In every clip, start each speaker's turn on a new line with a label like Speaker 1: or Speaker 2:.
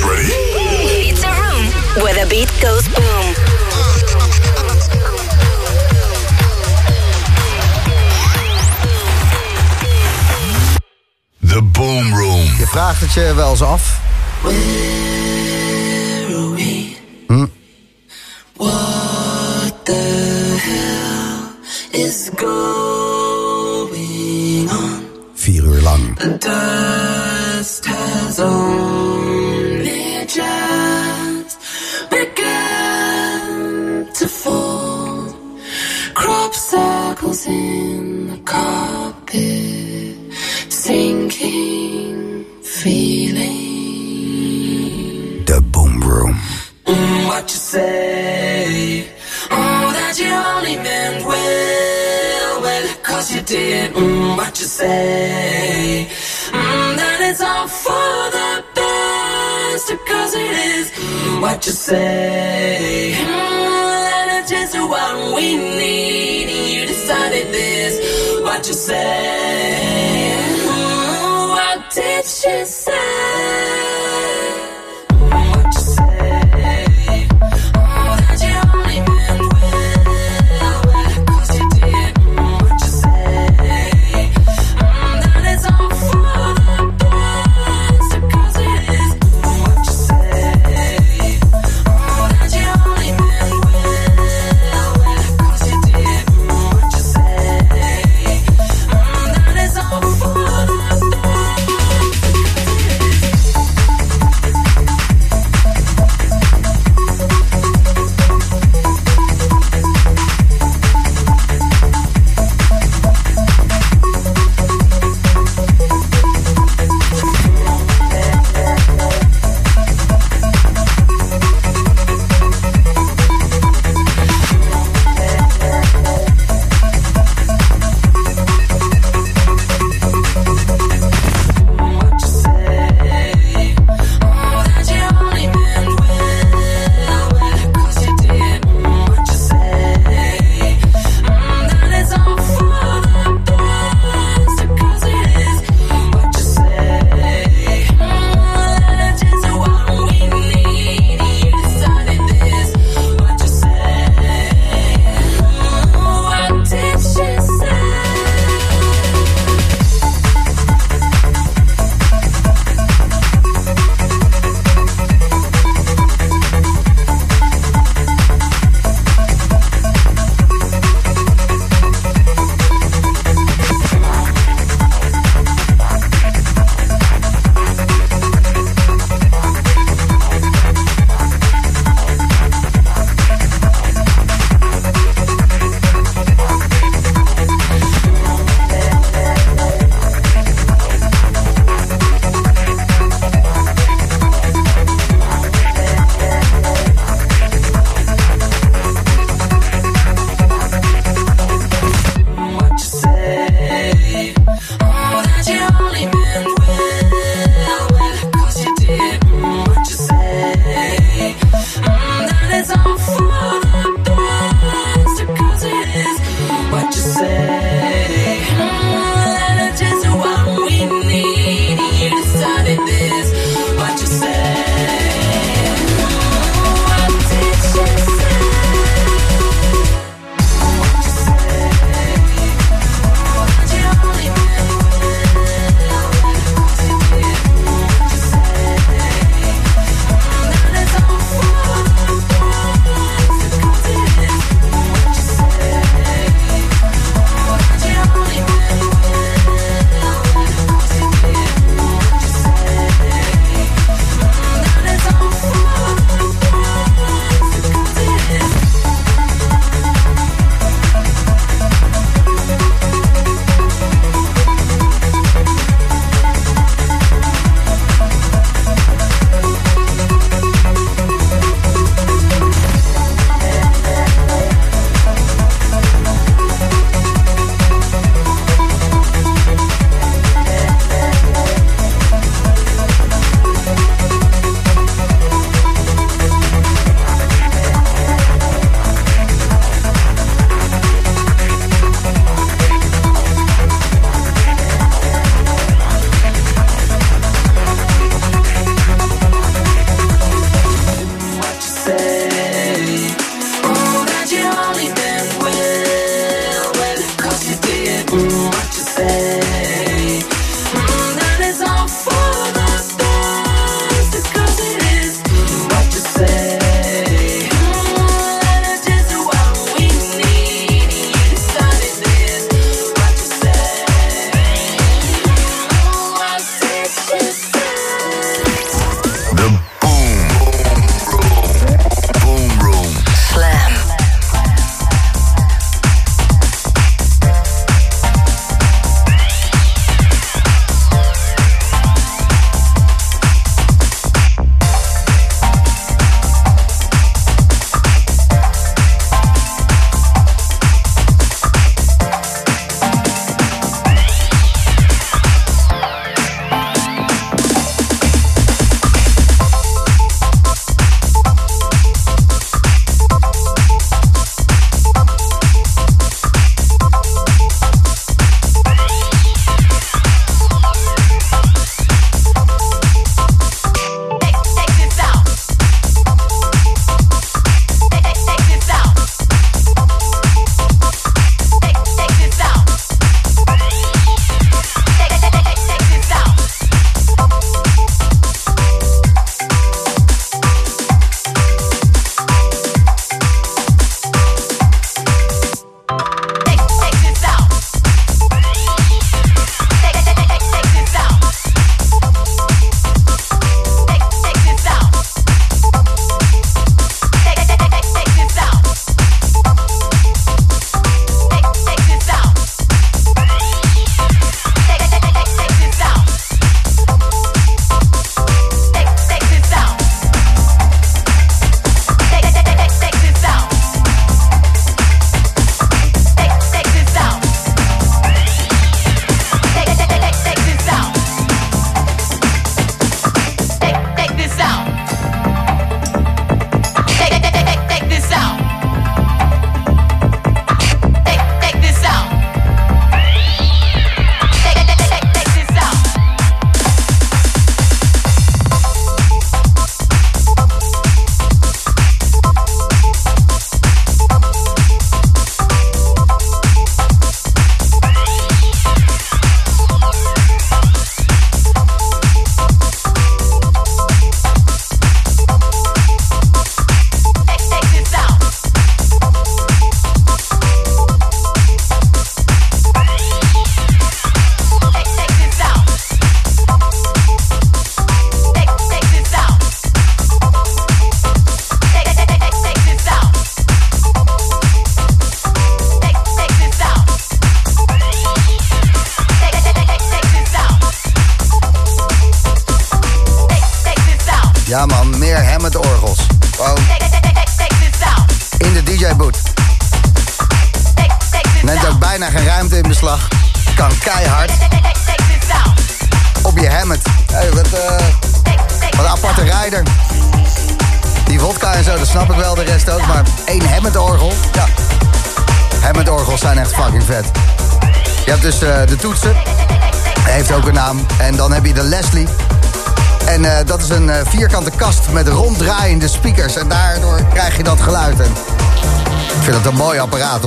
Speaker 1: guys ready?
Speaker 2: It's a room where the beat goes boom.
Speaker 1: The Boom Room.
Speaker 3: Je vraagt het je wel eens af.
Speaker 4: In the carpet, sinking feeling.
Speaker 3: De Boom Room.
Speaker 4: Mm, what you say? Oh, that you only meant well, well, cause you did. Mm, what you say? Mm, that it's all for the best, cause it is. Mm, what you say? Mm, that it's just what we need. You decided this. What you say? What did she say?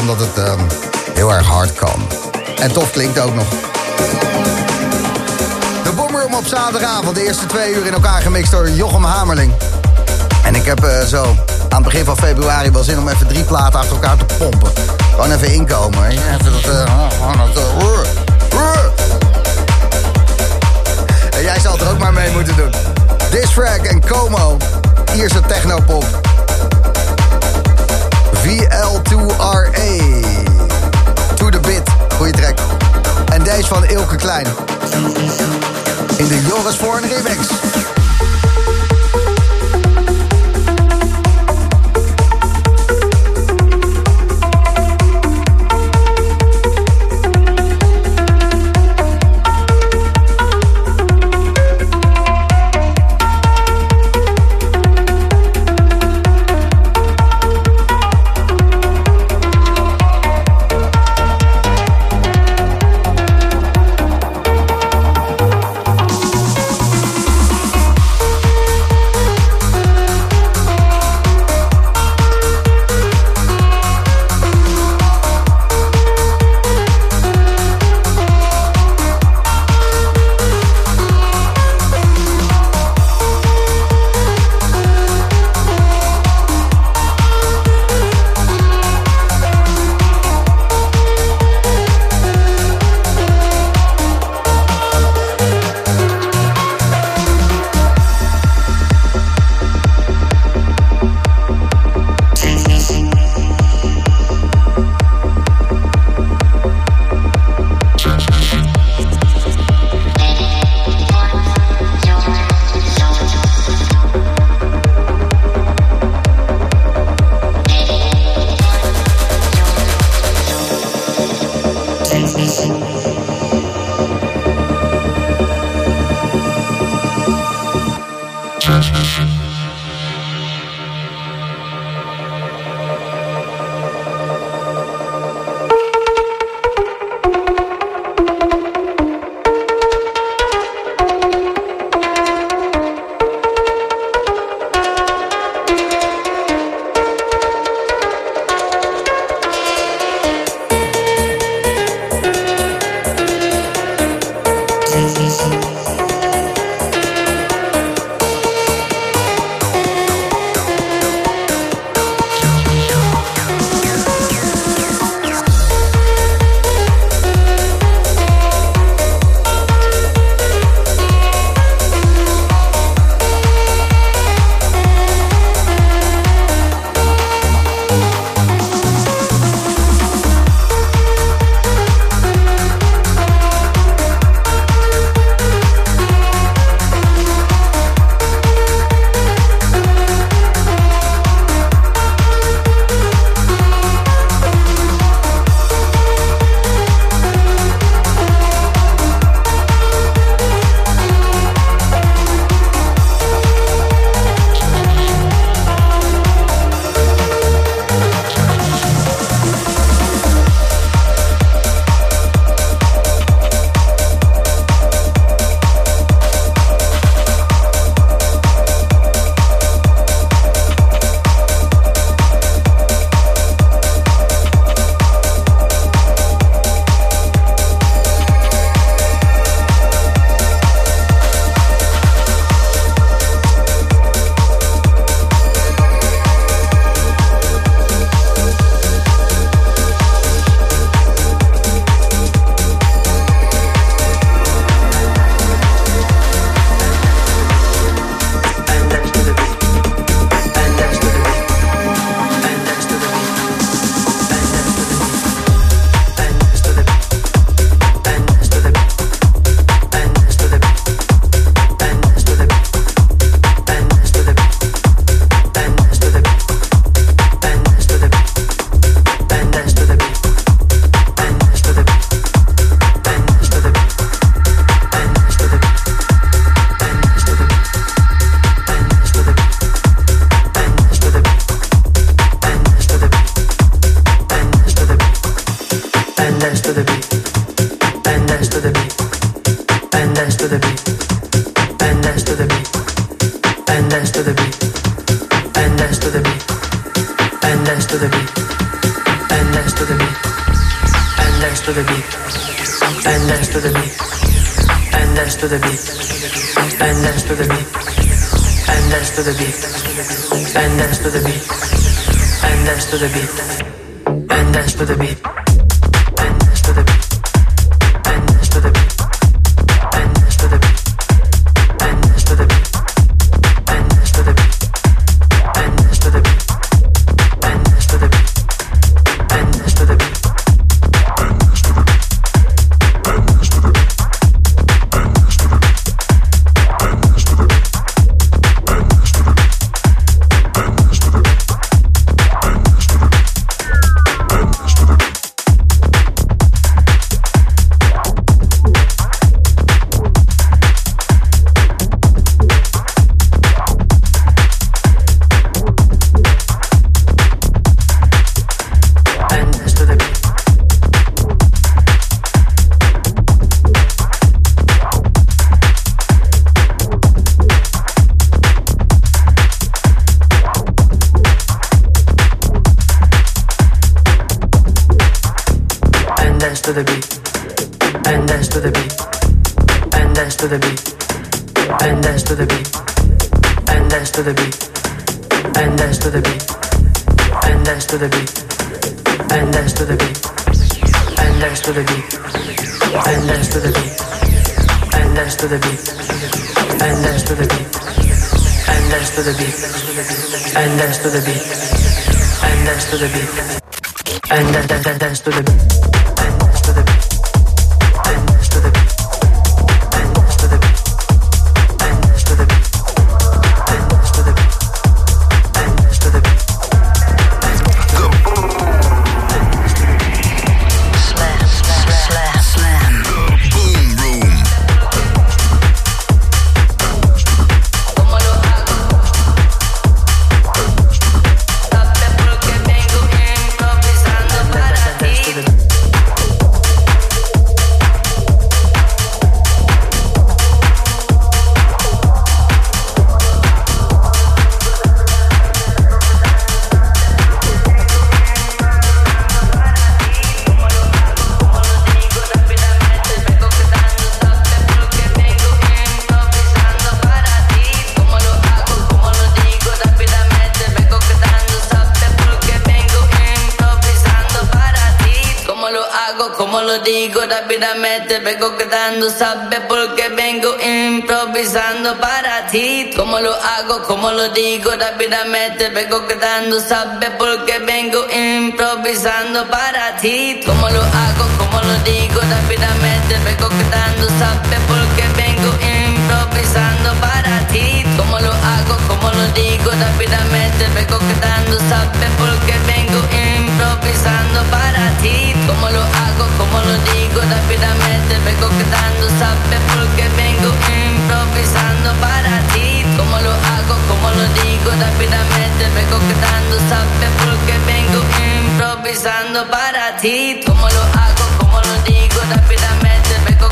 Speaker 3: Omdat het ehm, heel erg hard kan. En tof klinkt ook nog. De Boomroom op zaterdagavond. De eerste twee uur in elkaar gemixt door Jochem Hamerling. En ik heb eh, zo aan het begin van februari wel zin om even drie platen achter elkaar te pompen. Gewoon even inkomen. Even dat... eh, dat eh. En jij zal er ook maar mee moeten doen. Disfrag en Como. Ierse technopop. VL2RA. To the bit. Goeie track. En deze van Ilke Klein. In de Joris Voorn remix.
Speaker 1: vengo quedando, sabes por qué vengo improvisando para ti. Cómo lo hago, cómo lo digo, rápidamente vengo quedando, sabes por qué vengo improvisando para ti. Cómo lo hago, cómo lo digo, rápidamente vengo quedando, sabes por qué vengo improvisando para ti. Como lo digo rápidamente vengo quedando, sabes porque vengo improvisando para ti. Como lo hago, como lo digo rápidamente vengo quedando, sabes porque vengo improvisando para ti. Como lo hago, como lo digo rápidamente vengo quedando, sabes porque vengo improvisando para ti. Como lo hago, como lo digo rápidamente vengo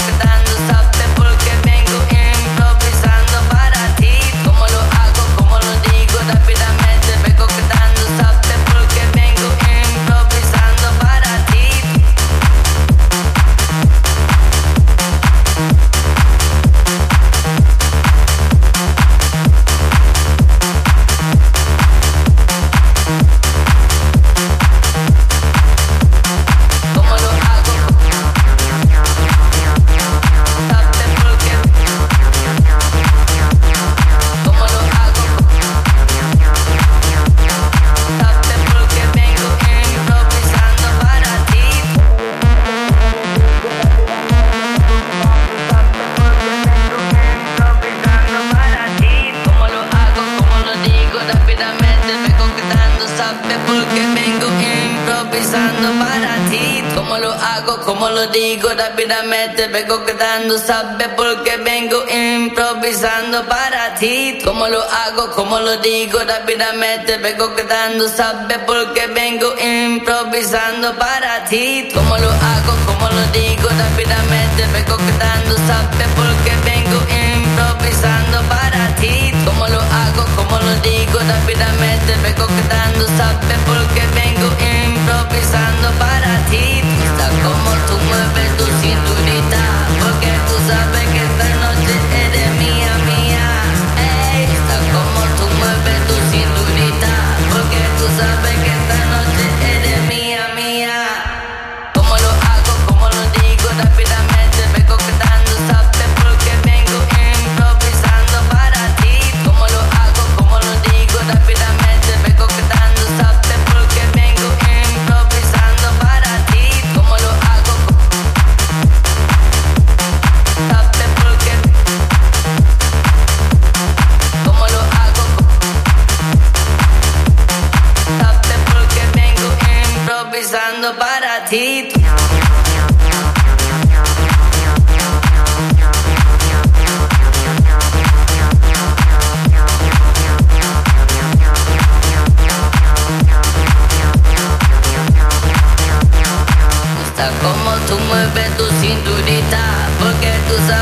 Speaker 1: lo digo rápidamente. Vengo quedando, sabe porque vengo improvisando para ti. Cómo lo hago, cómo lo digo rápidamente. Vengo quedando, sabe porque vengo improvisando para ti. Cómo lo hago, cómo lo digo rápidamente. Vengo quedando, sabe porque vengo improvisando para ti. Cómo lo hago, cómo lo digo rápidamente. Vengo quedando, sabe porque vengo improvisando para ti. Está como tú mueves tu cinturita, porque tú sabes que esta noche eres mía, mía. Ey, como tú mueves tu cinturita, porque tú sabes que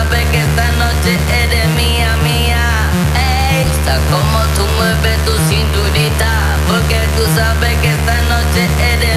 Speaker 1: sabes que esta noche eres mía, mía. Ey, está como tú mueves tu cinturita. Porque tú sabes que esta noche eres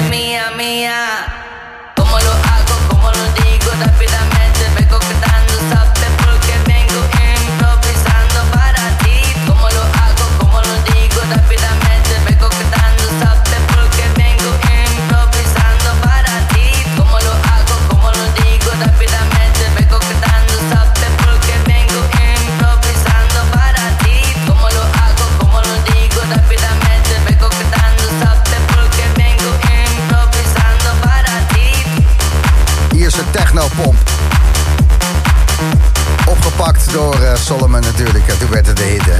Speaker 3: Natuurlijk. En toen werd het de hit, hè.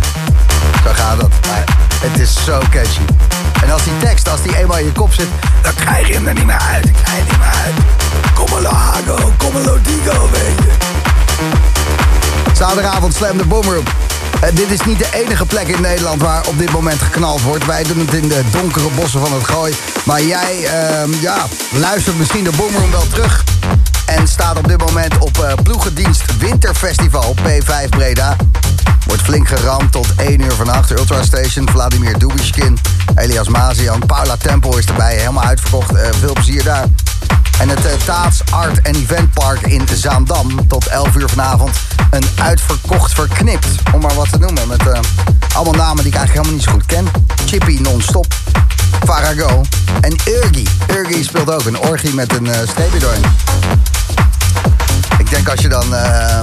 Speaker 3: Zo gaat dat. Maar het is zo catchy. En als die tekst, als die eenmaal in je kop zit... dan krijg je hem er niet meer uit. Ik krijg je niet meer uit. Como lo hago, como lo digo, weet je. Zaterdagavond Slam de Boomroom. Eh, dit is niet de enige plek in Nederland waar op dit moment geknald wordt. Wij doen het in de donkere bossen van het Gooi. Maar jij, ehm, ja, luistert misschien de Boomroom wel terug. Staat op dit moment op eh, ploegendienst Winterfestival P5 Breda. Wordt flink geramd tot 1 uur vannacht. Ultra Station, Vladimir Dubishkin, Elias Mazian, Paula Tempel is erbij. Helemaal uitverkocht. Eh, veel plezier daar. En het uh, Taats Art en Eventpark in Zaandam tot 11 uur vanavond. Een uitverkocht verknipt, om maar wat te noemen. Met eh, allemaal namen die ik eigenlijk helemaal niet zo goed ken. Chippy non-stop, Farago en Urgi. Urgi speelt ook een orgie met een uh. Denk als je dan uh,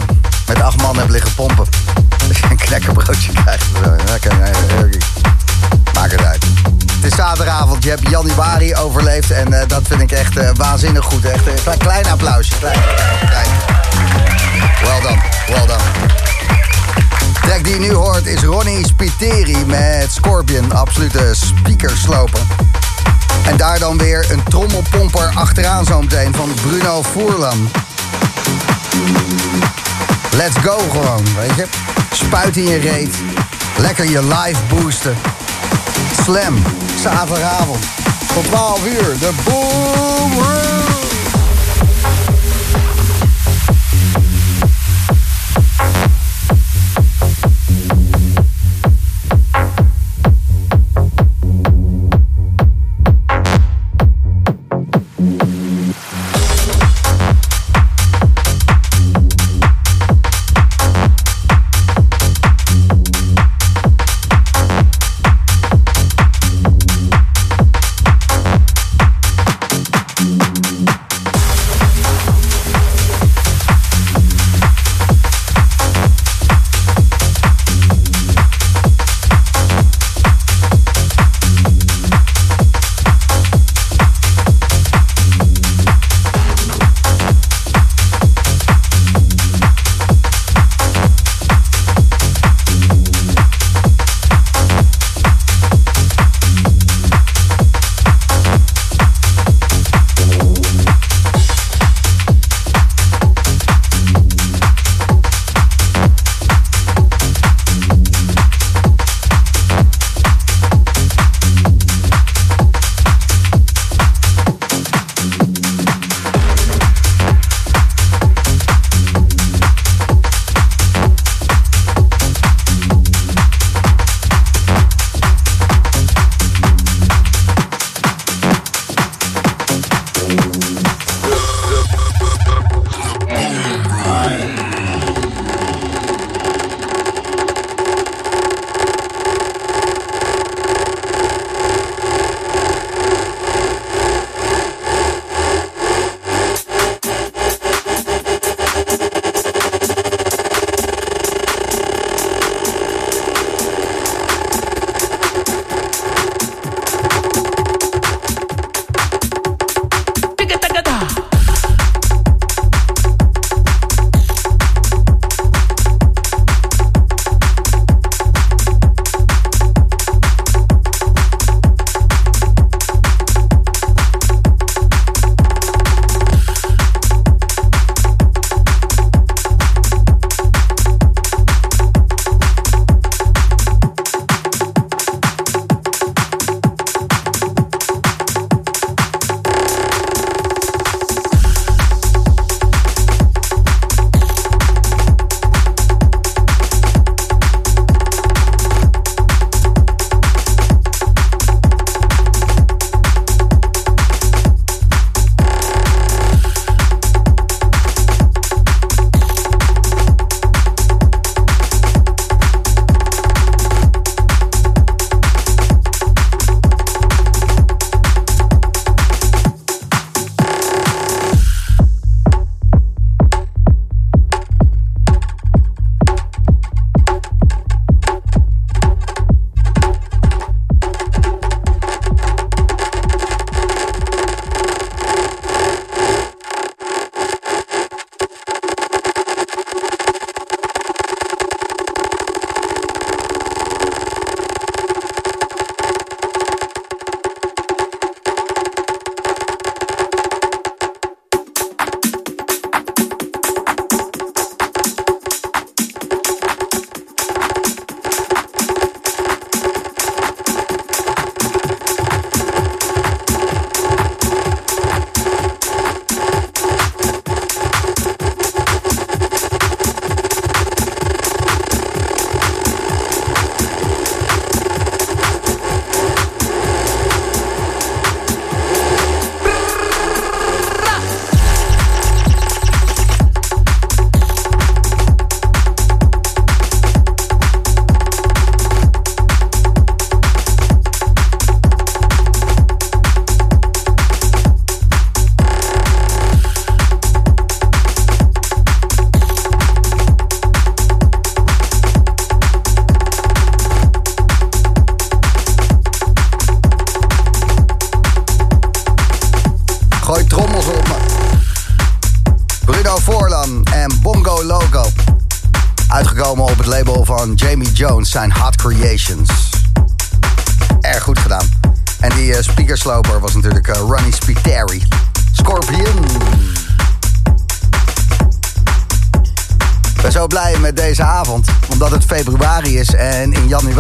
Speaker 3: met acht man hebt liggen pompen... dat je een knekkerbroodje krijgt. Lekker. Maak het uit. Het is zaterdagavond, je hebt januari overleefd en uh, dat vind ik echt uh, waanzinnig goed. Echt een klein, klein applausje. Klein. Well done, well done. De die je nu hoort is Ronnie Spiteri met Scorpion, absolute speakersloper. En daar dan weer een trommelpomper achteraan zo meteen van Bruno Voerlan. Let's go gewoon, weet je. Spuit in je reet. Lekker je live boosten. Slam, zaterdagavond. Tot 12 uur, de Boom.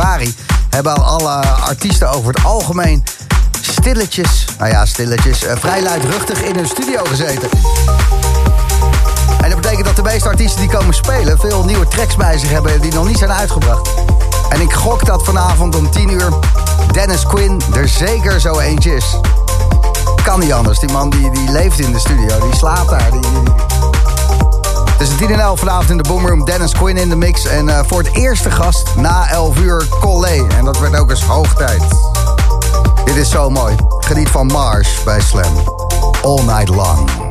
Speaker 3: Januari hebben alle artiesten over het algemeen stilletjes, nou ja, stilletjes, uh, vrij luidruchtig in hun studio gezeten. En dat betekent dat de meeste artiesten die komen spelen veel nieuwe tracks bij zich hebben die nog niet zijn uitgebracht. En ik gok dat vanavond om 10 uur Dennis Quinn er zeker zo eentje is. Kan niet anders. Die man die, die leeft in de studio, die slaapt daar. Tussen 10 en 11 vanavond in de Boomroom. Dennis Quinn in de mix. En uh, voor het eerste gast na 11 uur Collé. En dat werd ook eens hoog tijd. Dit is zo mooi. Geniet van Mars bij Slam. All night long.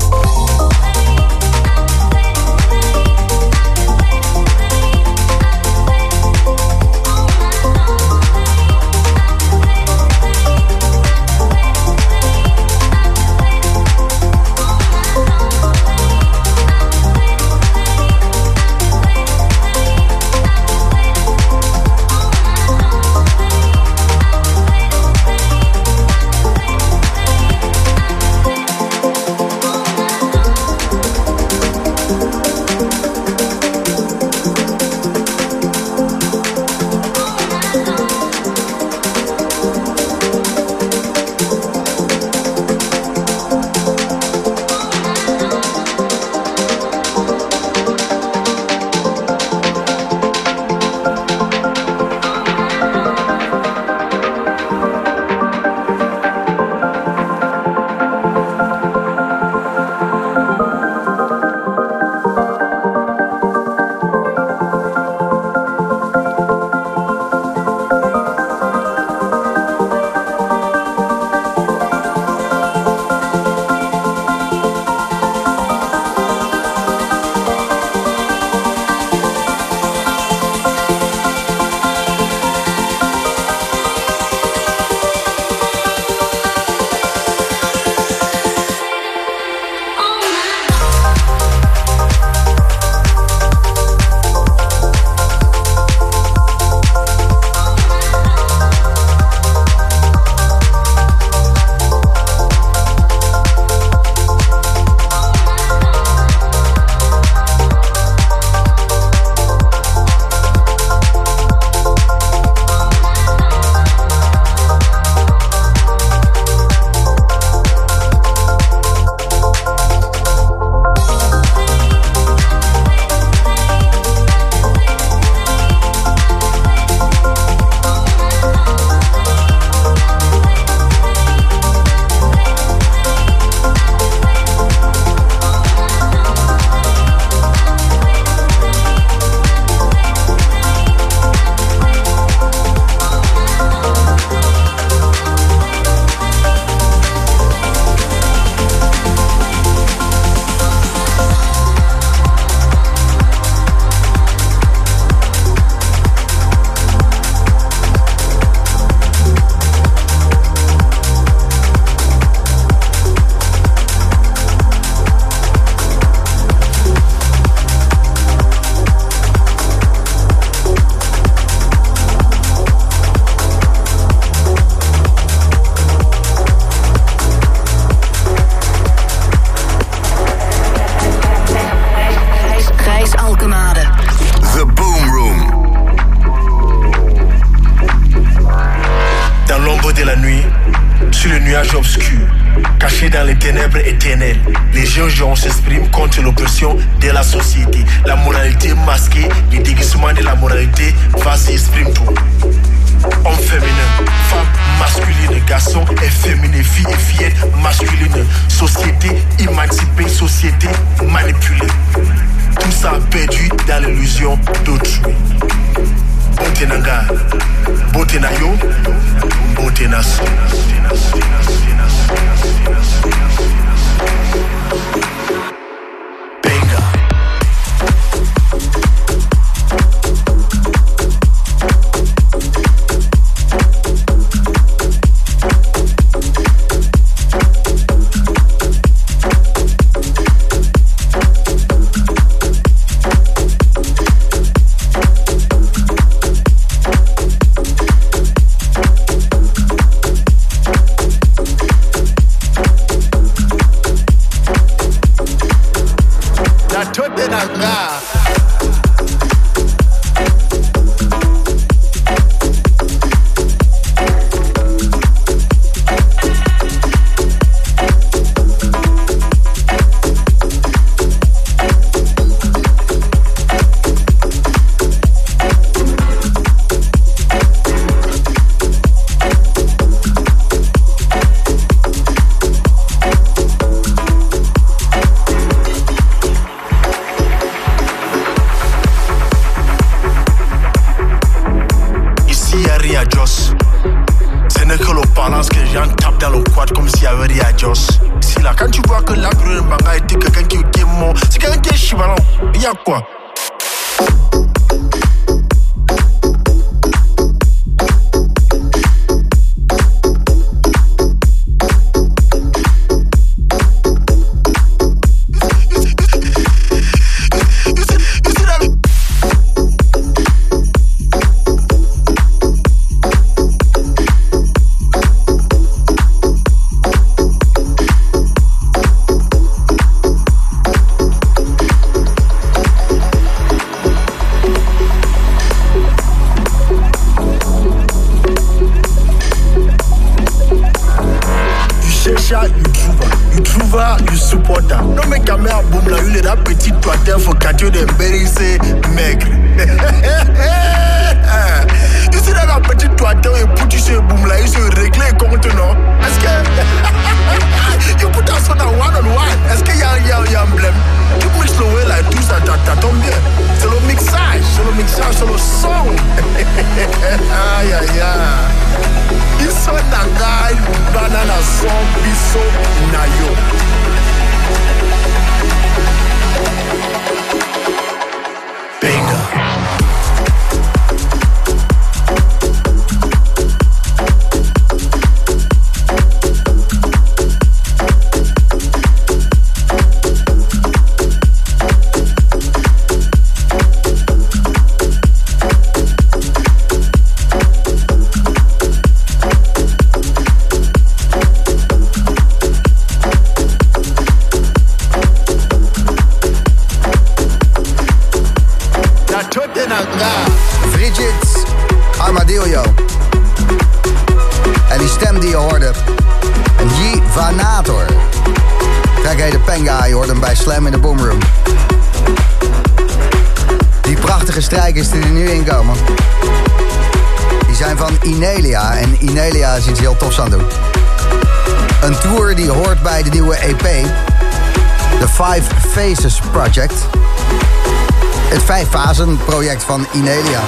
Speaker 3: Van Inelia.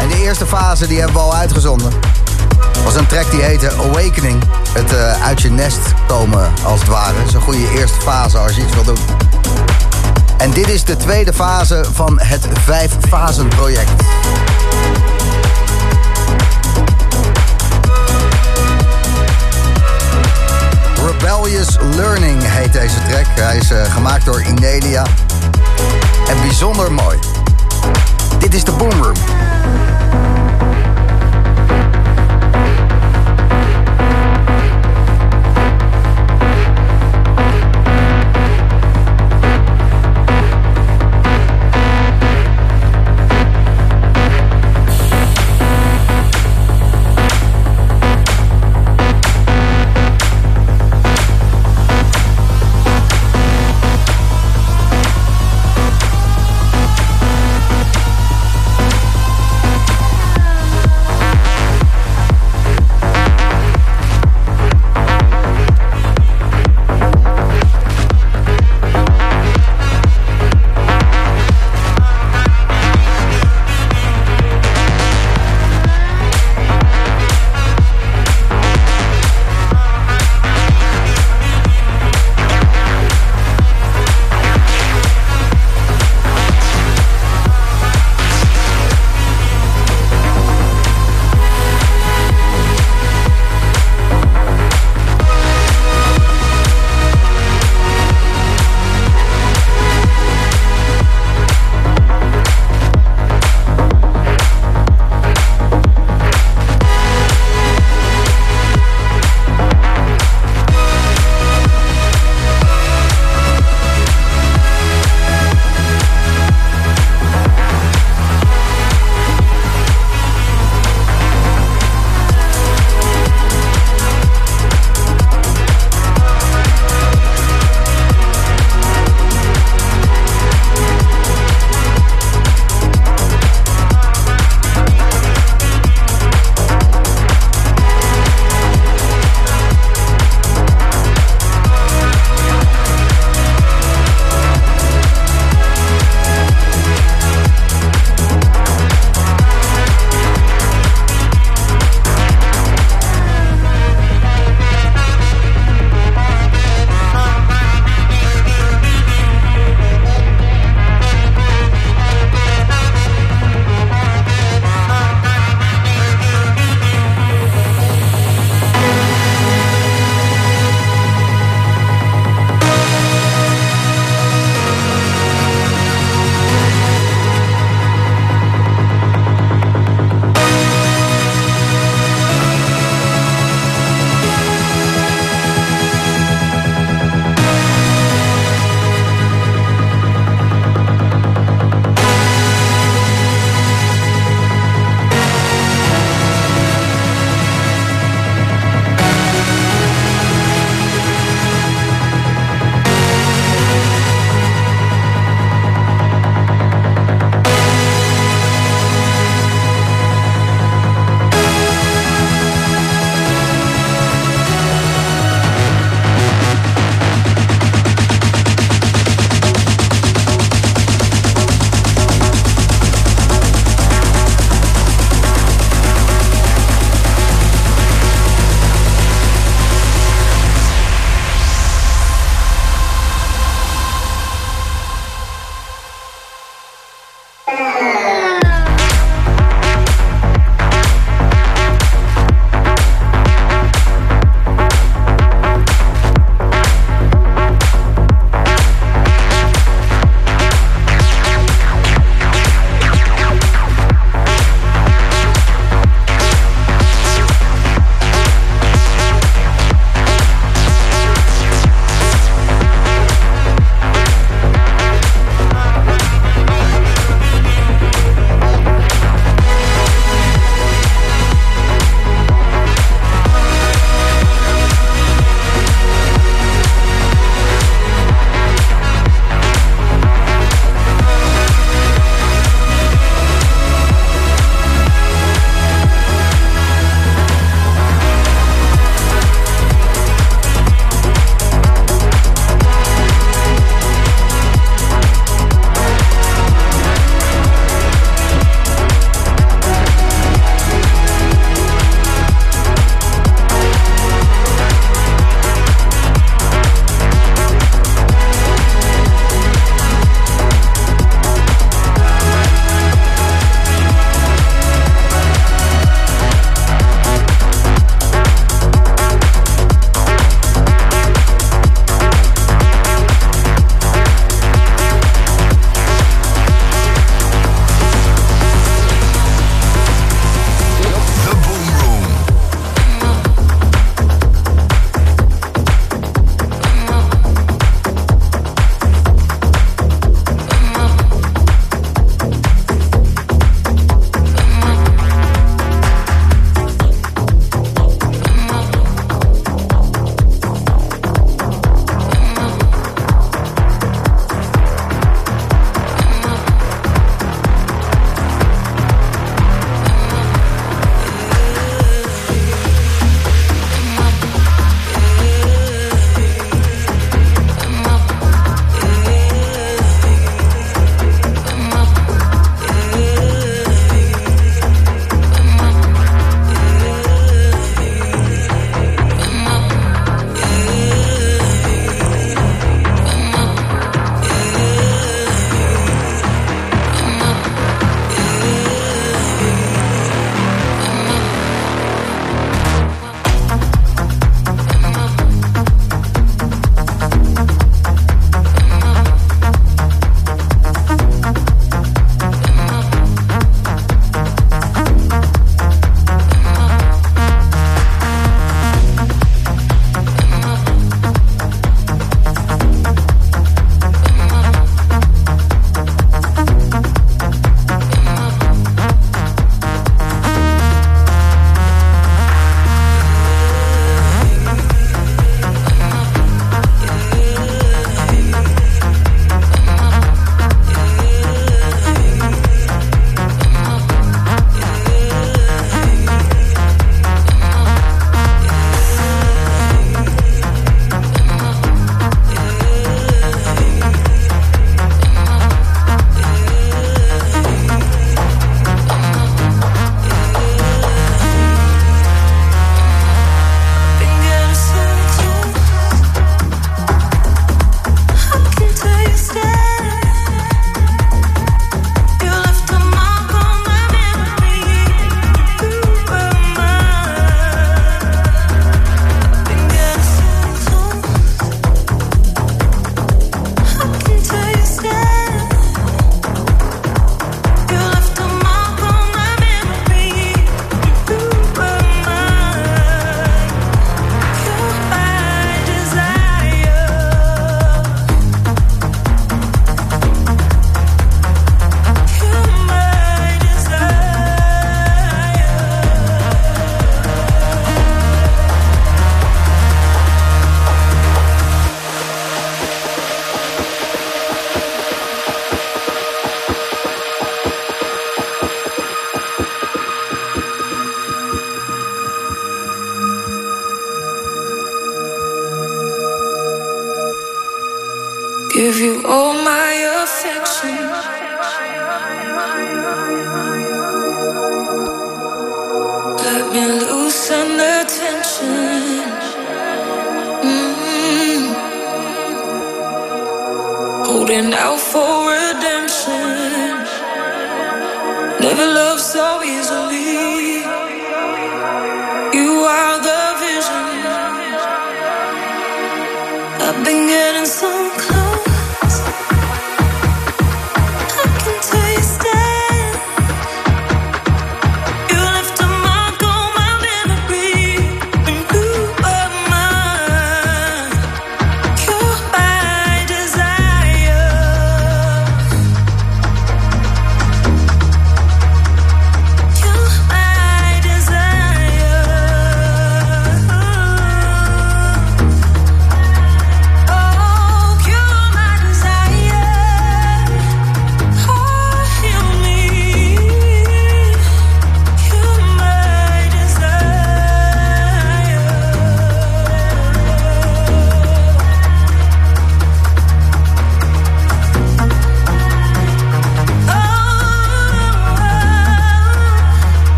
Speaker 3: En de eerste fase die hebben we al uitgezonden. Was een track die heette Awakening. Het uh, uit je nest komen, als het ware. Dat is een goede eerste fase als je iets wil doen. En dit is de tweede fase van het Vijf Fasen project. Rebellious Learning heet deze track. Hij is uh, gemaakt door Inelia en bijzonder mooi. Dit is de Boomroom.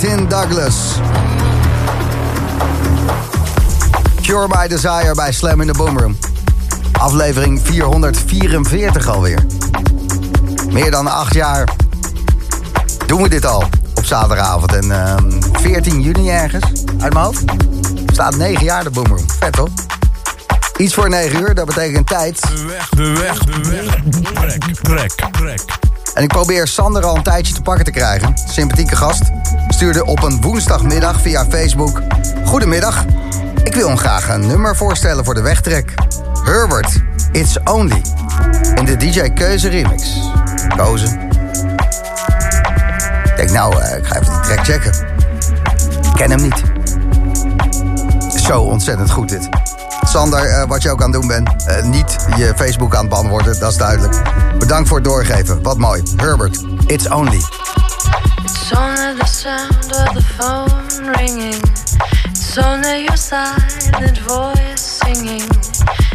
Speaker 3: Clementine Douglas. Cure by Desire bij Slam in the Boomroom. Aflevering 444 alweer. Meer dan acht jaar doen we dit al op zaterdagavond. En uh, ehm, 14 juni ergens, uit mijn hoofd, staat 9 jaar de Boomroom. Vet toch? Iets voor 9 uur, dat betekent tijd.
Speaker 5: De weg, de weg, de weg. Trek, trek, trek.
Speaker 3: En ik probeer Sander al een tijdje te pakken te krijgen. Sympathieke gast. Stuurde op een woensdagmiddag via Facebook. Goedemiddag. Ik wil hem graag een nummer voorstellen voor de wegtrek. Herbert, It's Only. In de DJ Keuze remix. Kozen. Ik denk nou, eh, ik ga even die track checken. Ken hem niet. Zo ontzettend goed dit. Sander, uh, wat je ook aan het doen bent. Uh, niet je Facebook aan het beantwoorden, dat is duidelijk. Bedankt voor het doorgeven. Wat mooi. Herbert, it's only.
Speaker 4: It's only the sound of the phone ringing. It's only your silent voice singing.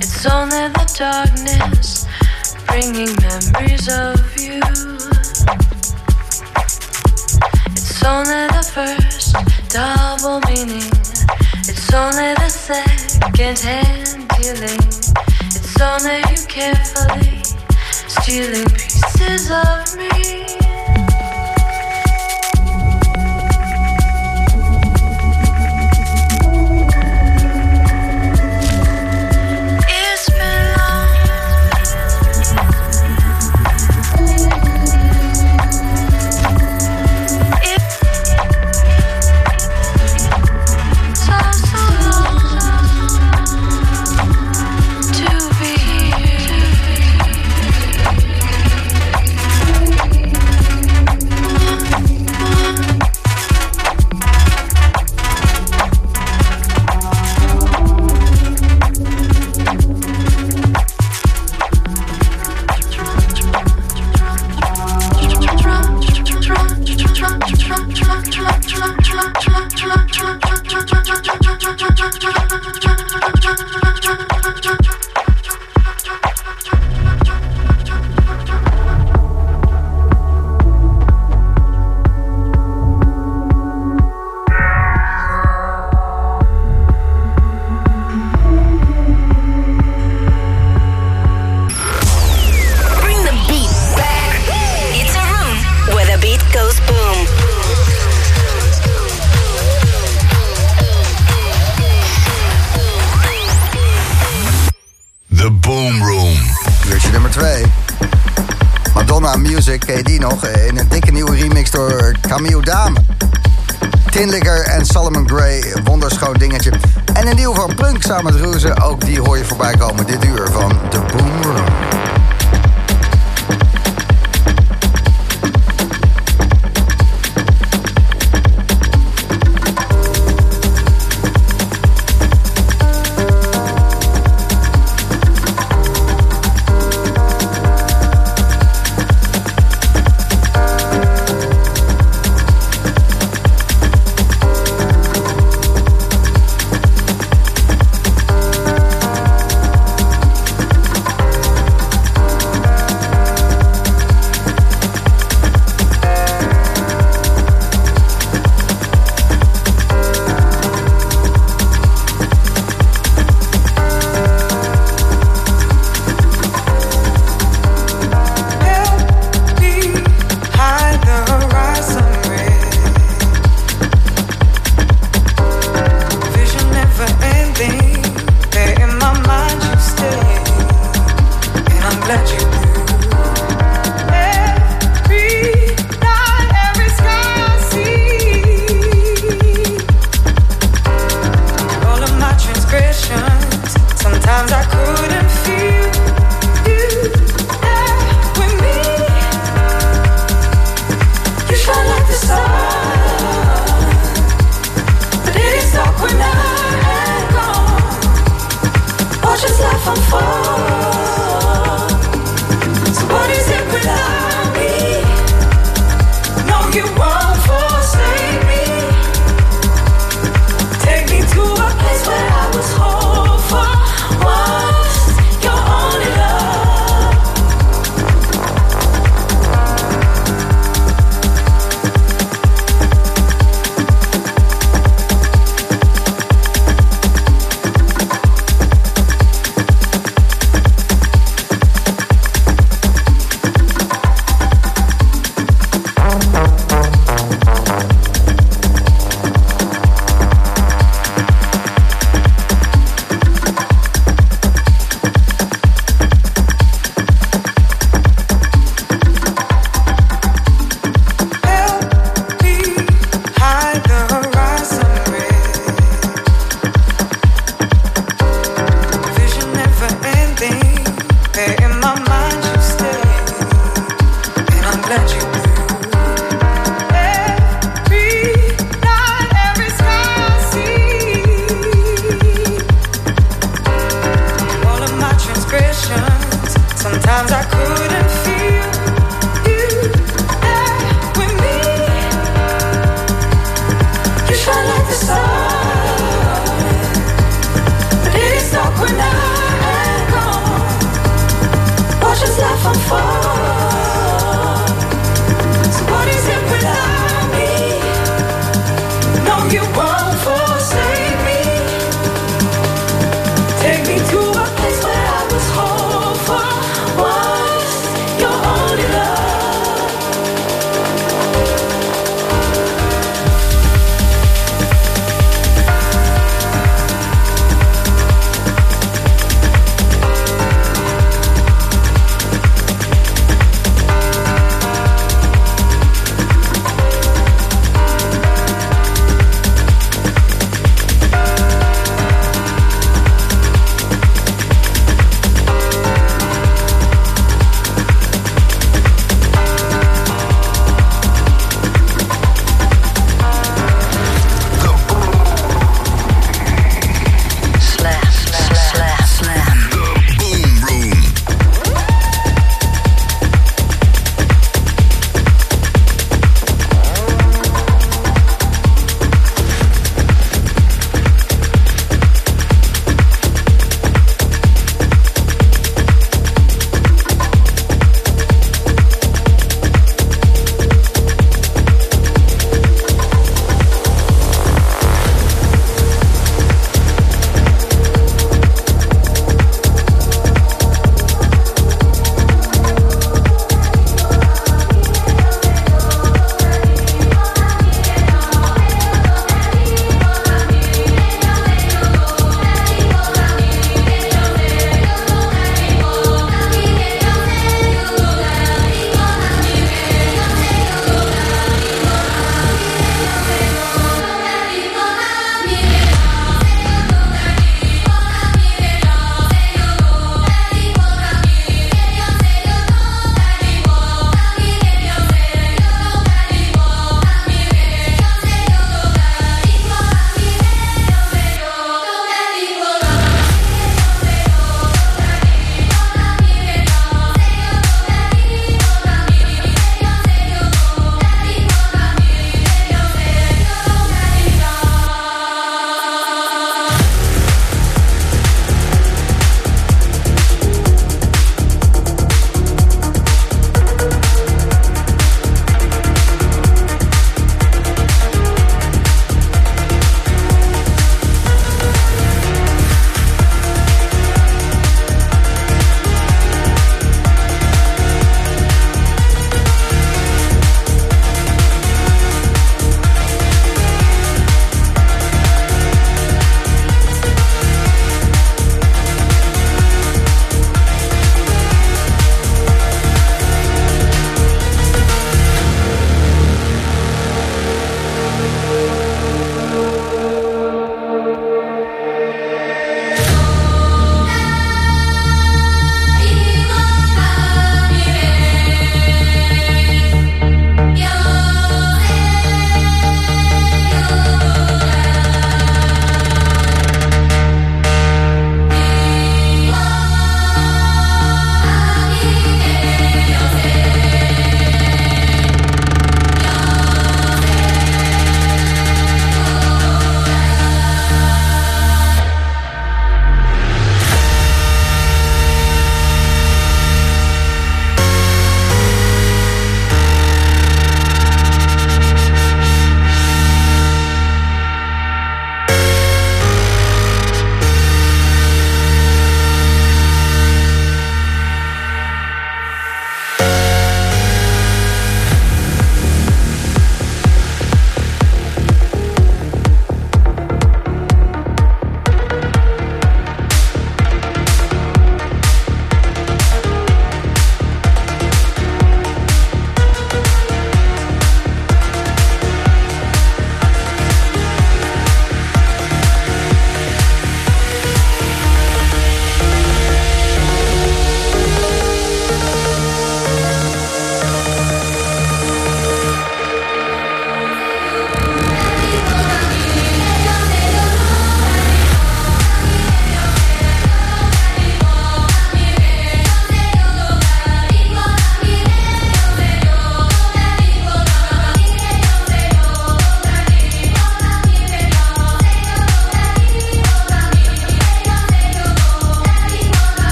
Speaker 4: It's only the darkness bringing memories of you. It's only the first double meaning. It's only the second hand dealing. It's only you carefully stealing pieces of me.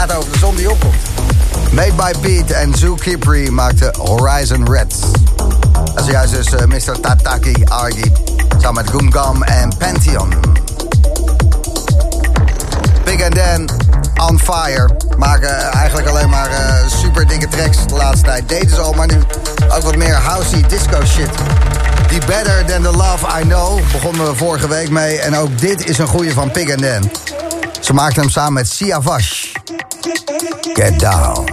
Speaker 3: Gaat over de zon die opkomt. Made by Pete en Zoo Kipri maakte Horizon Red. Dat is juist dus uh, Mr. Tataki Argi, samen met Goom Gum en Pantheon. Big and Dan, On Fire, maken eigenlijk alleen maar uh, super dikke tracks de laatste tijd. Deden ze al, maar nu ook wat meer housey disco shit. Die Better Than The Love I Know begonnen we vorige week mee. En ook dit is een goeie van Pig and Dan. Ze maakten hem samen met Sia Vash. Get Down.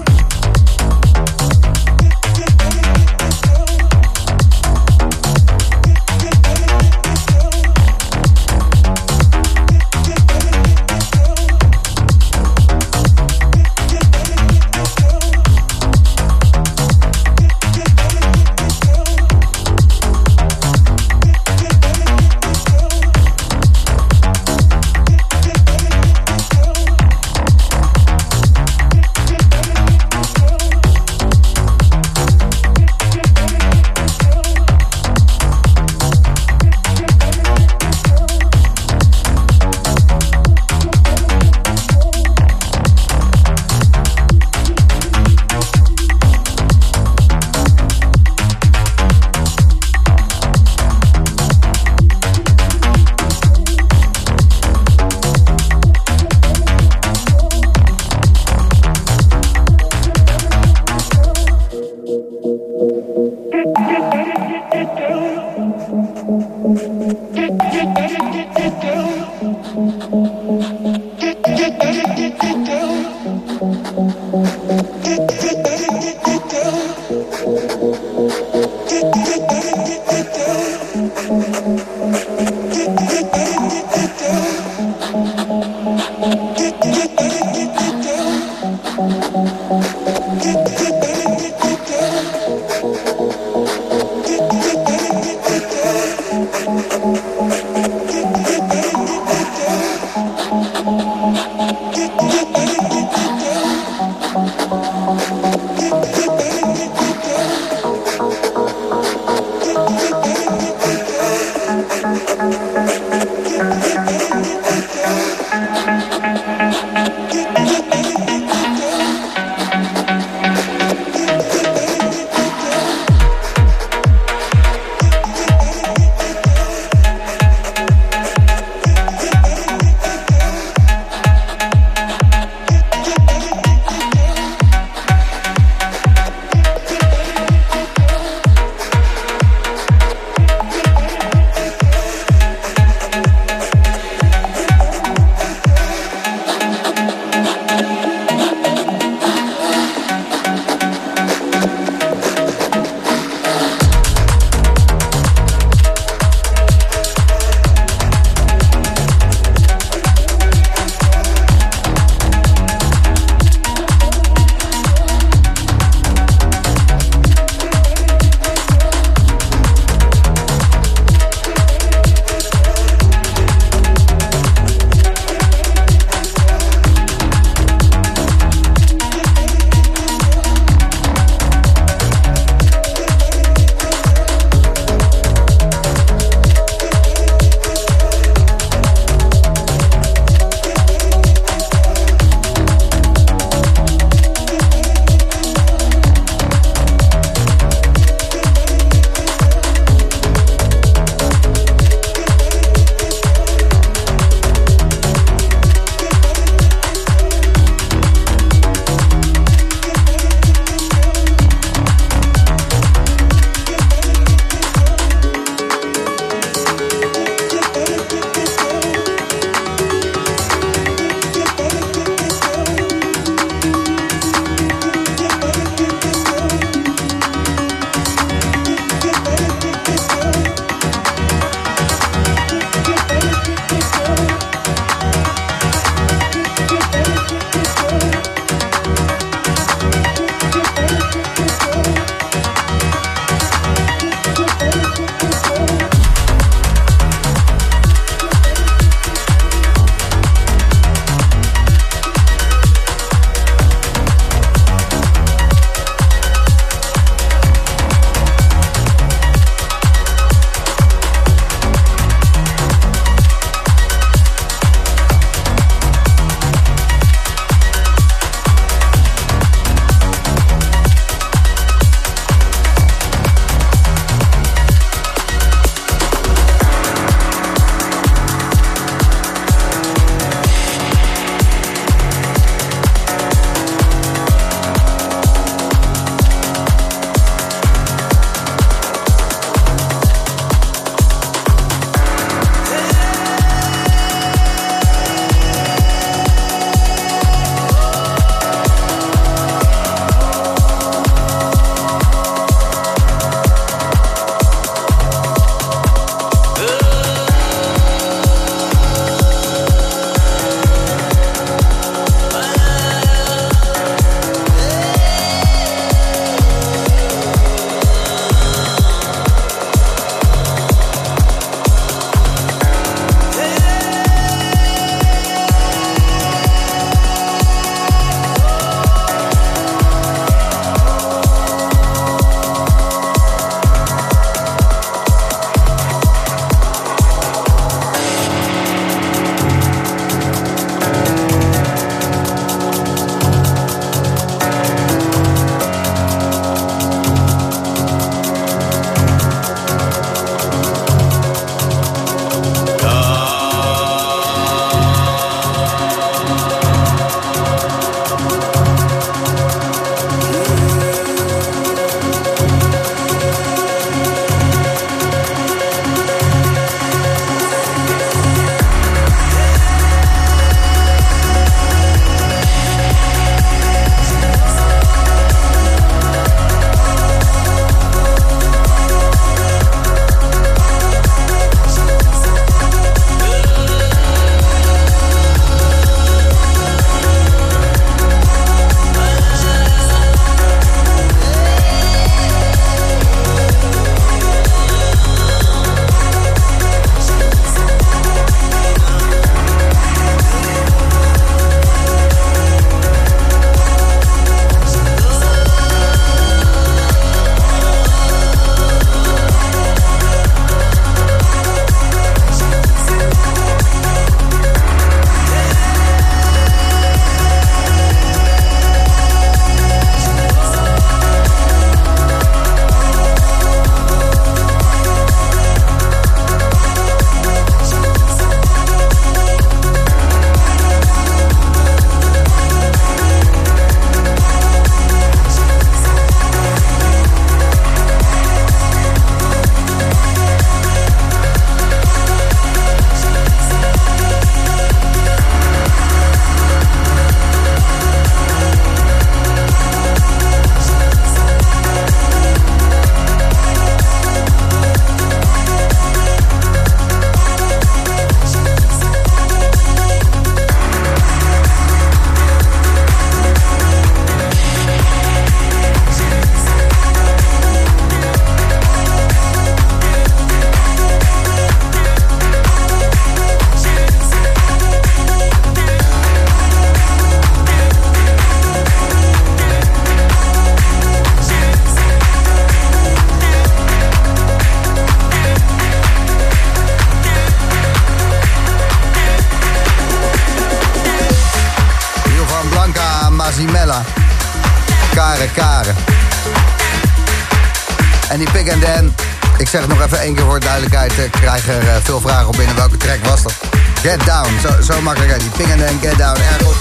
Speaker 3: Zeg nog even één keer voor duidelijkheid. Ik krijg er eh, veel vragen op binnen. Welke track was dat? Get Down, zo, zo makkelijk. Die Pig and Dan, Get Down, erg goed.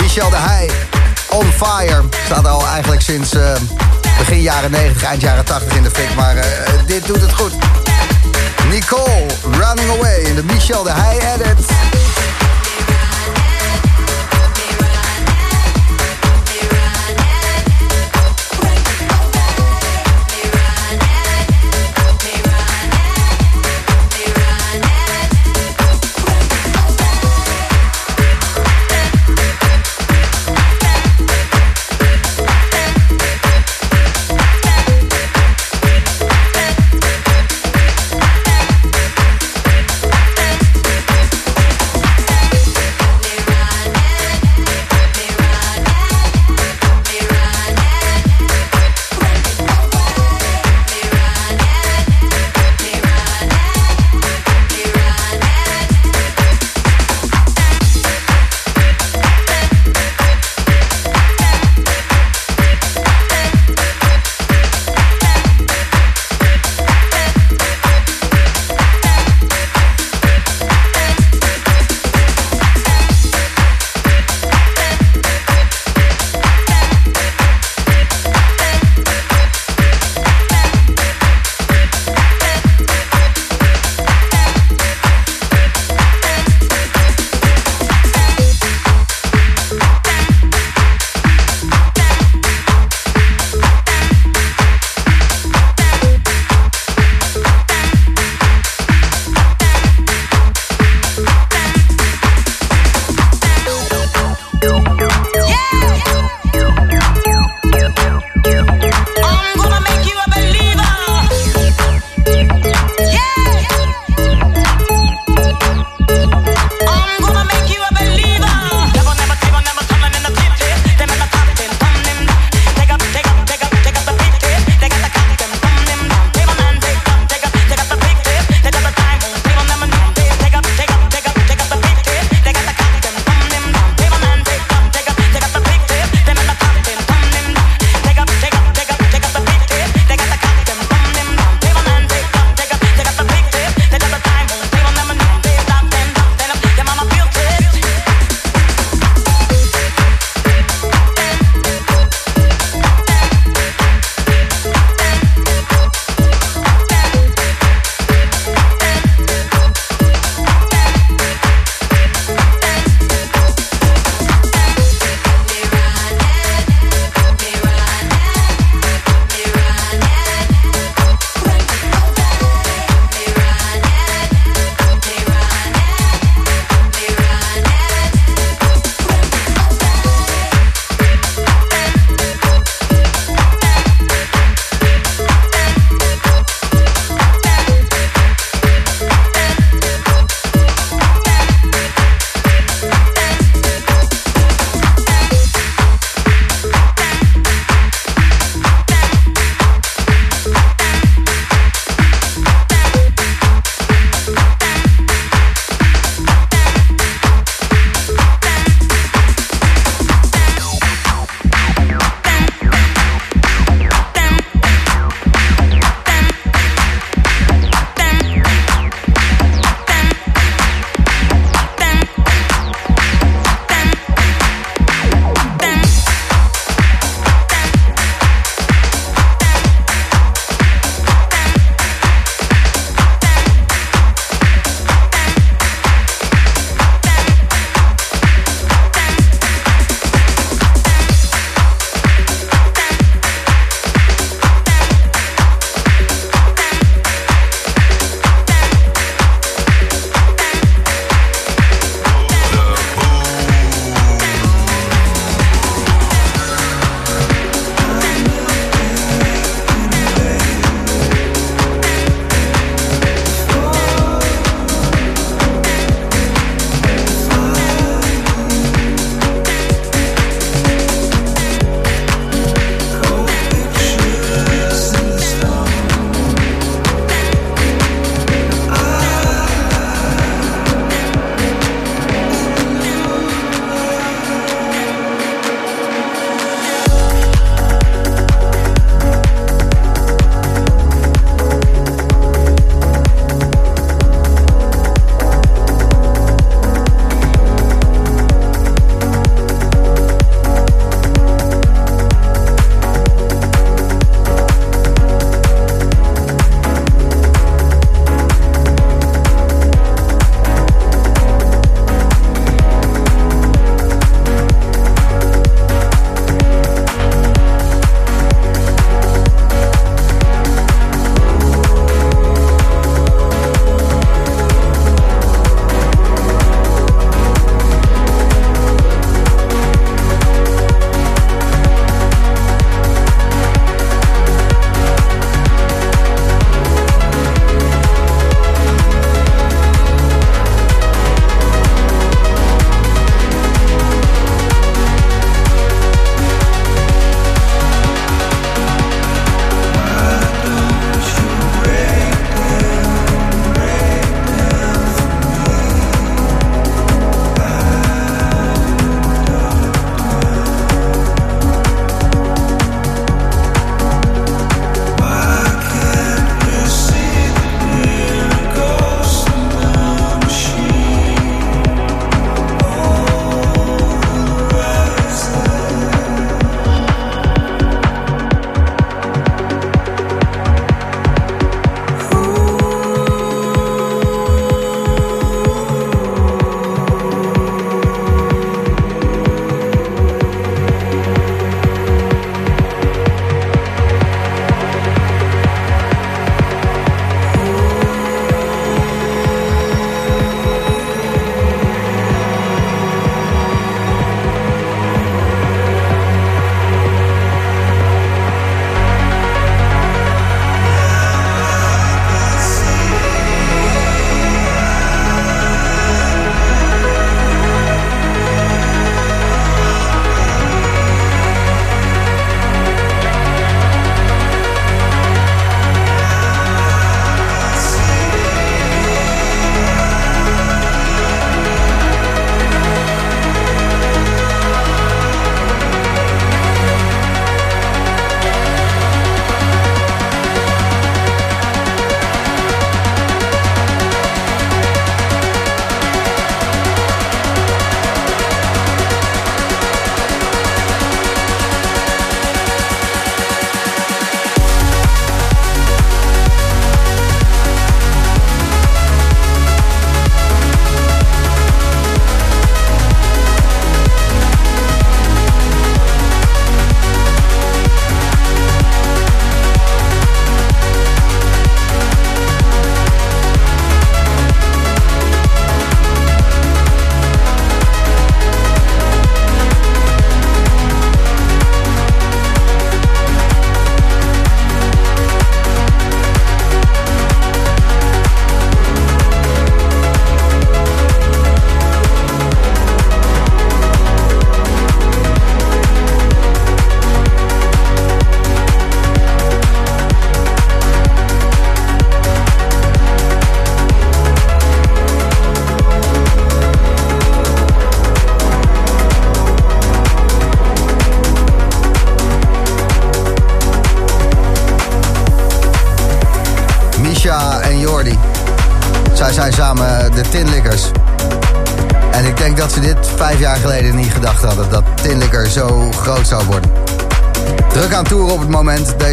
Speaker 3: Michel de Heij, On Fire. Staat al eigenlijk sinds uh, begin jaren 90, eind jaren 80 in de fik. Maar dit doet het goed. Nicole, Running Away in de Michel de Heij edit.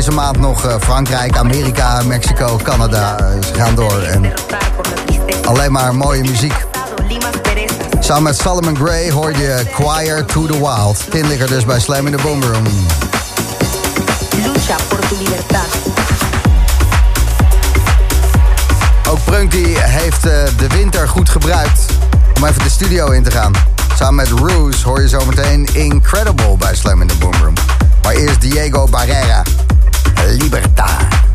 Speaker 6: Deze maand nog eh, Frankrijk, Amerika, Mexico, Canada. Ze gaan door. En alleen maar mooie muziek. Samen met Solomon Gray hoor je Choir to the Wild. Tinlikker dus bij Slam in the Boom Room.
Speaker 3: Lucha por tu libertad.
Speaker 6: Ook Prunky heeft uh, de winter goed gebruikt om even de studio in te gaan. Samen met Roos hoor je zometeen Incredible bij Slam in the Boom Room. Maar eerst Diego Barrera. Libertad.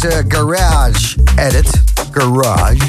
Speaker 4: deze Garage Edit. Garage.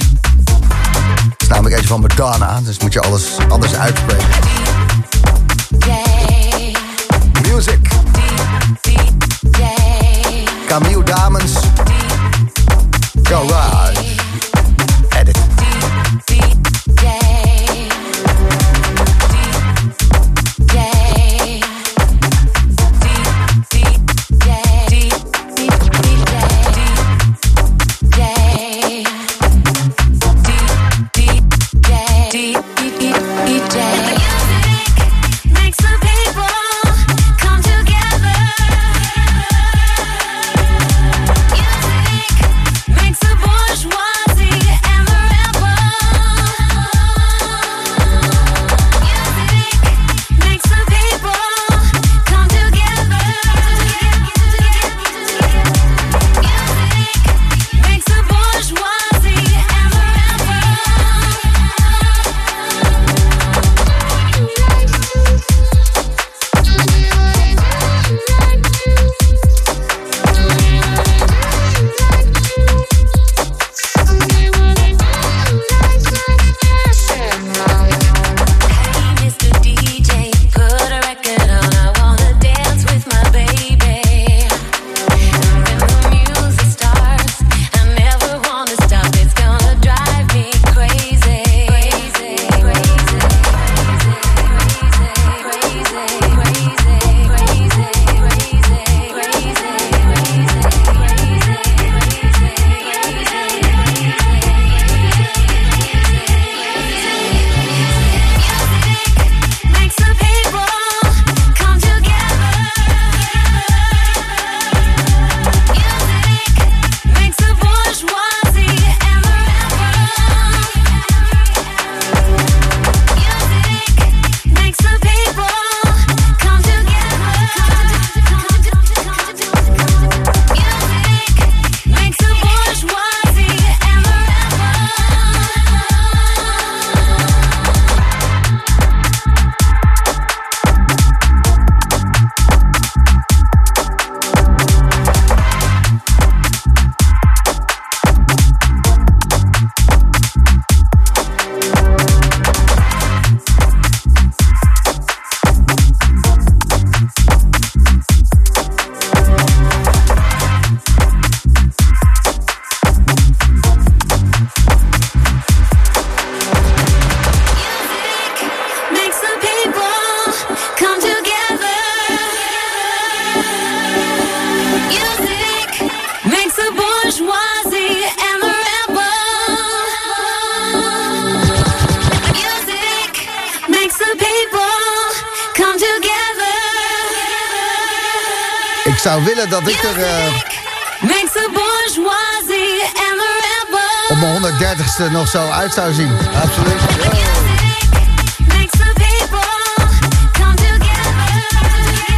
Speaker 4: zou zien. Absoluut.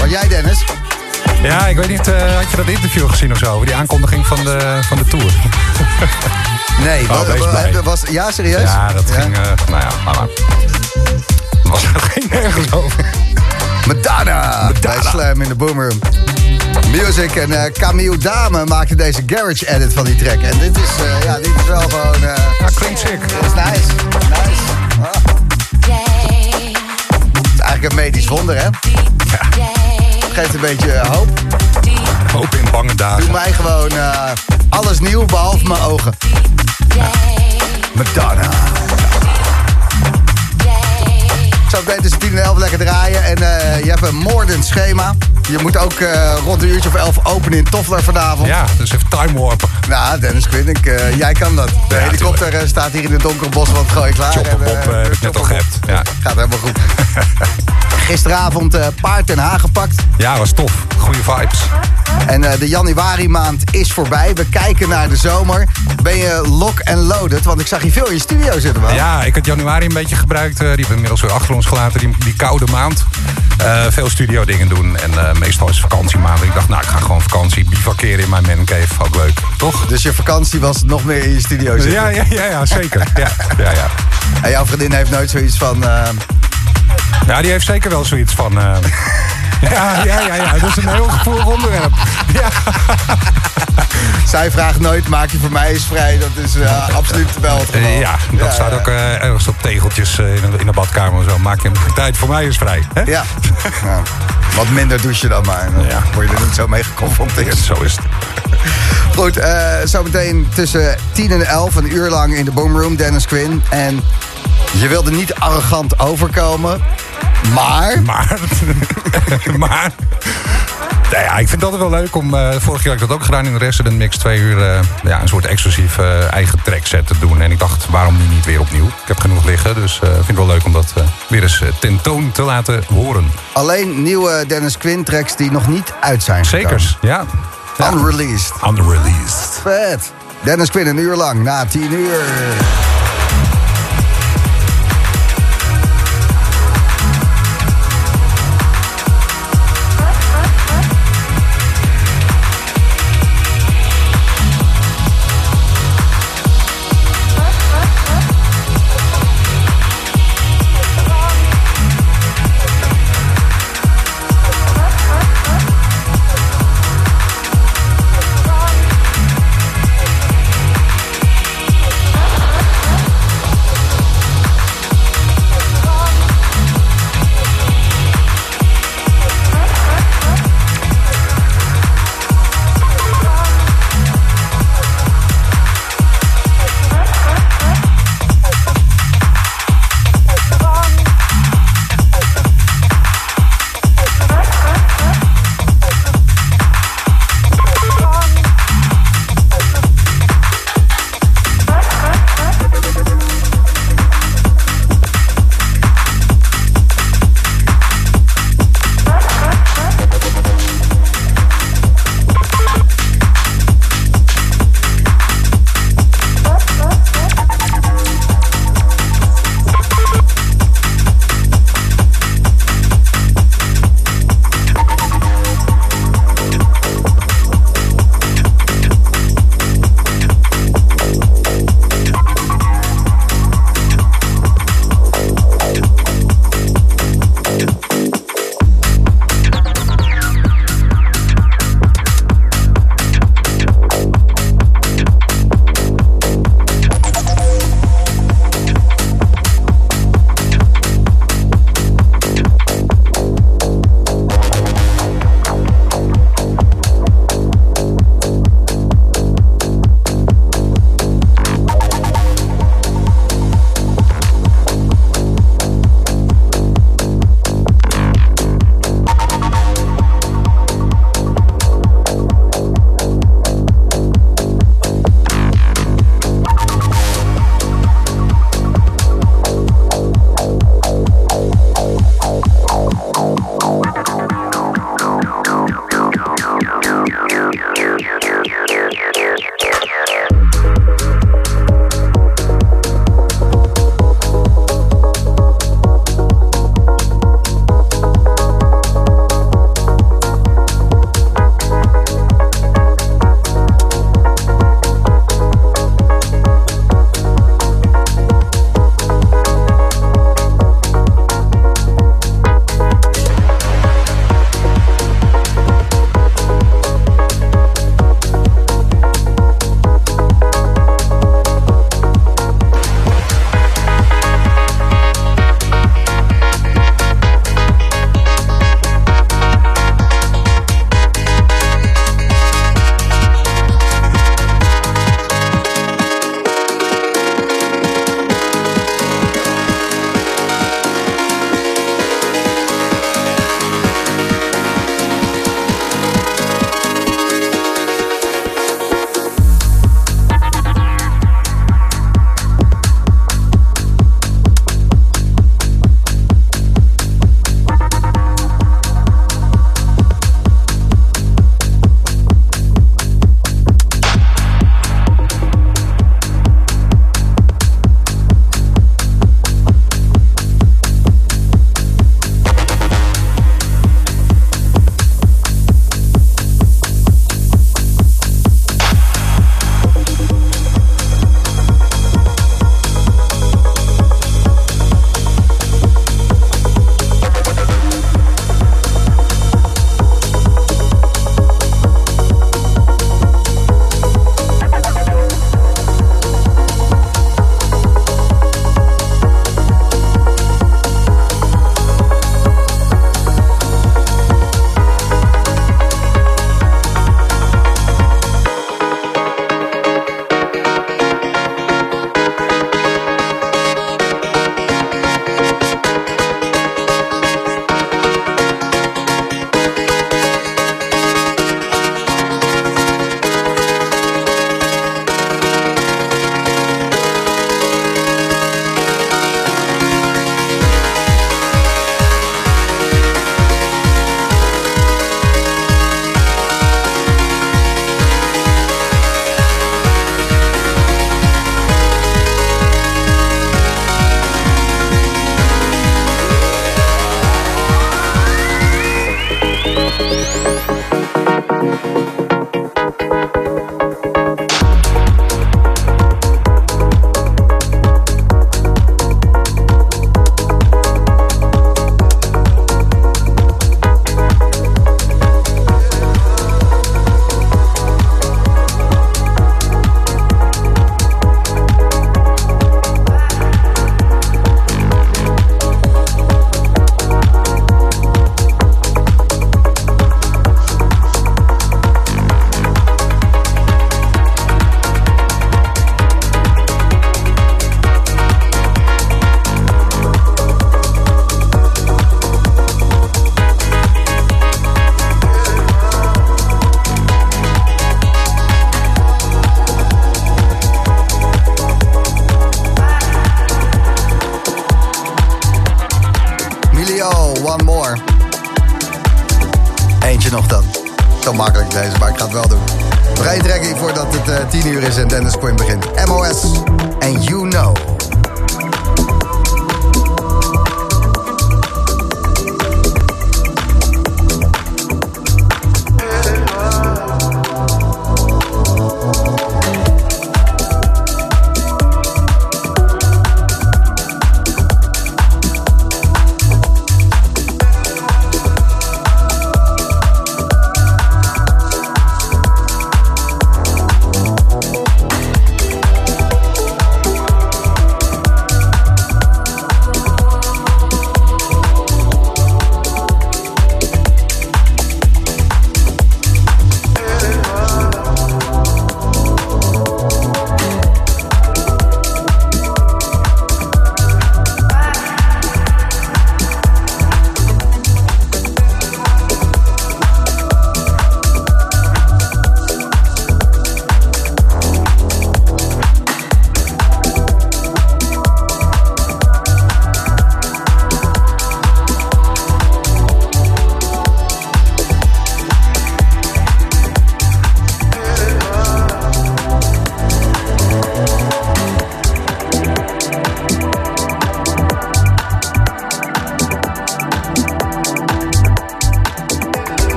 Speaker 4: Wat jij Dennis?
Speaker 5: Ja, ik weet niet, eh, had je dat interview gezien of zo? Die aankondiging van de, van de tour?
Speaker 4: Nee,
Speaker 5: oh, dat
Speaker 4: was, ja, serieus?
Speaker 5: Ja, dat ging eh,
Speaker 4: En eh, Camille Dame maakte deze garage edit van die track. En dit is, eh, ja, dit is wel gewoon... Uh,
Speaker 5: ja, klinkt sick.
Speaker 4: Dat is nice. Nice. Het is eigenlijk een medisch wonder, hè? Ja. Geeft een beetje hoop.
Speaker 5: Hoop in bange dagen.
Speaker 4: Doe mij gewoon alles nieuw, behalve mijn ogen. Ja. Madonna. Ik zou het beter tussen 10 en 11 lekker
Speaker 3: draaien. En je hebt een moordend schema. Je moet ook eh, rond een uurtje of elf openen in Toffler vanavond.
Speaker 5: Ja, dus even time warpen.
Speaker 3: Nou, Dennis Quinn, ik, eh, jij kan dat. De
Speaker 5: Ja,
Speaker 3: helikopter eh, staat hier in het donkere bos wat gooi klaar.
Speaker 5: Chopper
Speaker 3: En,
Speaker 5: Bob
Speaker 3: eh,
Speaker 5: heb ik net al gehebt. Ja.
Speaker 3: Gaat helemaal goed. Gisteravond eh, paard ten Haag gepakt.
Speaker 5: ja, was tof. Goeie vibes.
Speaker 3: En eh, de januari maand is voorbij. We kijken naar de zomer. Ben je lock en loaded? Want ik zag je veel in je studio zitten, man.
Speaker 5: Ja, ik had januari een beetje gebruikt. die hebben we inmiddels weer achter ons gelaten. Die, die koude maand. Eh, veel studio dingen doen. En meestal is het vakantiemaand. Ik dacht, nou, ik ga gewoon vakantie bivakeren in mijn mancave. Ook leuk, toch?
Speaker 3: Dus je vakantie was nog meer in je studio zitten.
Speaker 5: Ja, ja, ja, ja zeker. Ja, ja, ja.
Speaker 3: En jouw vriendin heeft nooit zoiets van...
Speaker 5: ja, die heeft zeker wel zoiets van... eh, ja, ja, ja, ja, dat is een heel gevoelig onderwerp. Ja.
Speaker 3: zij vraagt nooit, maak je voor mij eens vrij. Dat is eh, absoluut wel het geval.
Speaker 5: Ja, dat
Speaker 3: Ja,
Speaker 5: staat
Speaker 3: ja.
Speaker 5: ook eh, ergens op tegeltjes in, de, in de badkamer zo. Maak je tijd voor mij eens vrij. Hè?
Speaker 3: Ja. Nou, wat minder douche dan maar. Dan
Speaker 5: Ja.
Speaker 3: word je er niet zo mee geconfronteerd.
Speaker 5: Zo is het.
Speaker 3: Goed, eh, zometeen tussen 10 en 11, een uur lang in de Boomroom, Dennis Quinn. En je wilde niet arrogant overkomen, maar...
Speaker 5: Maar, maar... Nou ja, ik vind altijd wel leuk om... eh vorig jaar heb ik dat ook gedaan in de Resident Mix. Twee uur eh, ja, een soort exclusief eh, eigen trackset te doen. En ik dacht, waarom nu niet weer opnieuw? Ik heb genoeg liggen, dus ik vind het wel leuk om dat weer eens tentoon te laten horen.
Speaker 3: Alleen nieuwe Dennis Quinn tracks die nog niet uit zijn
Speaker 5: Zekers, ja.
Speaker 3: Unreleased.
Speaker 5: Unreleased.
Speaker 3: Vet. Dennis Quinn een uur lang, na 10 uur.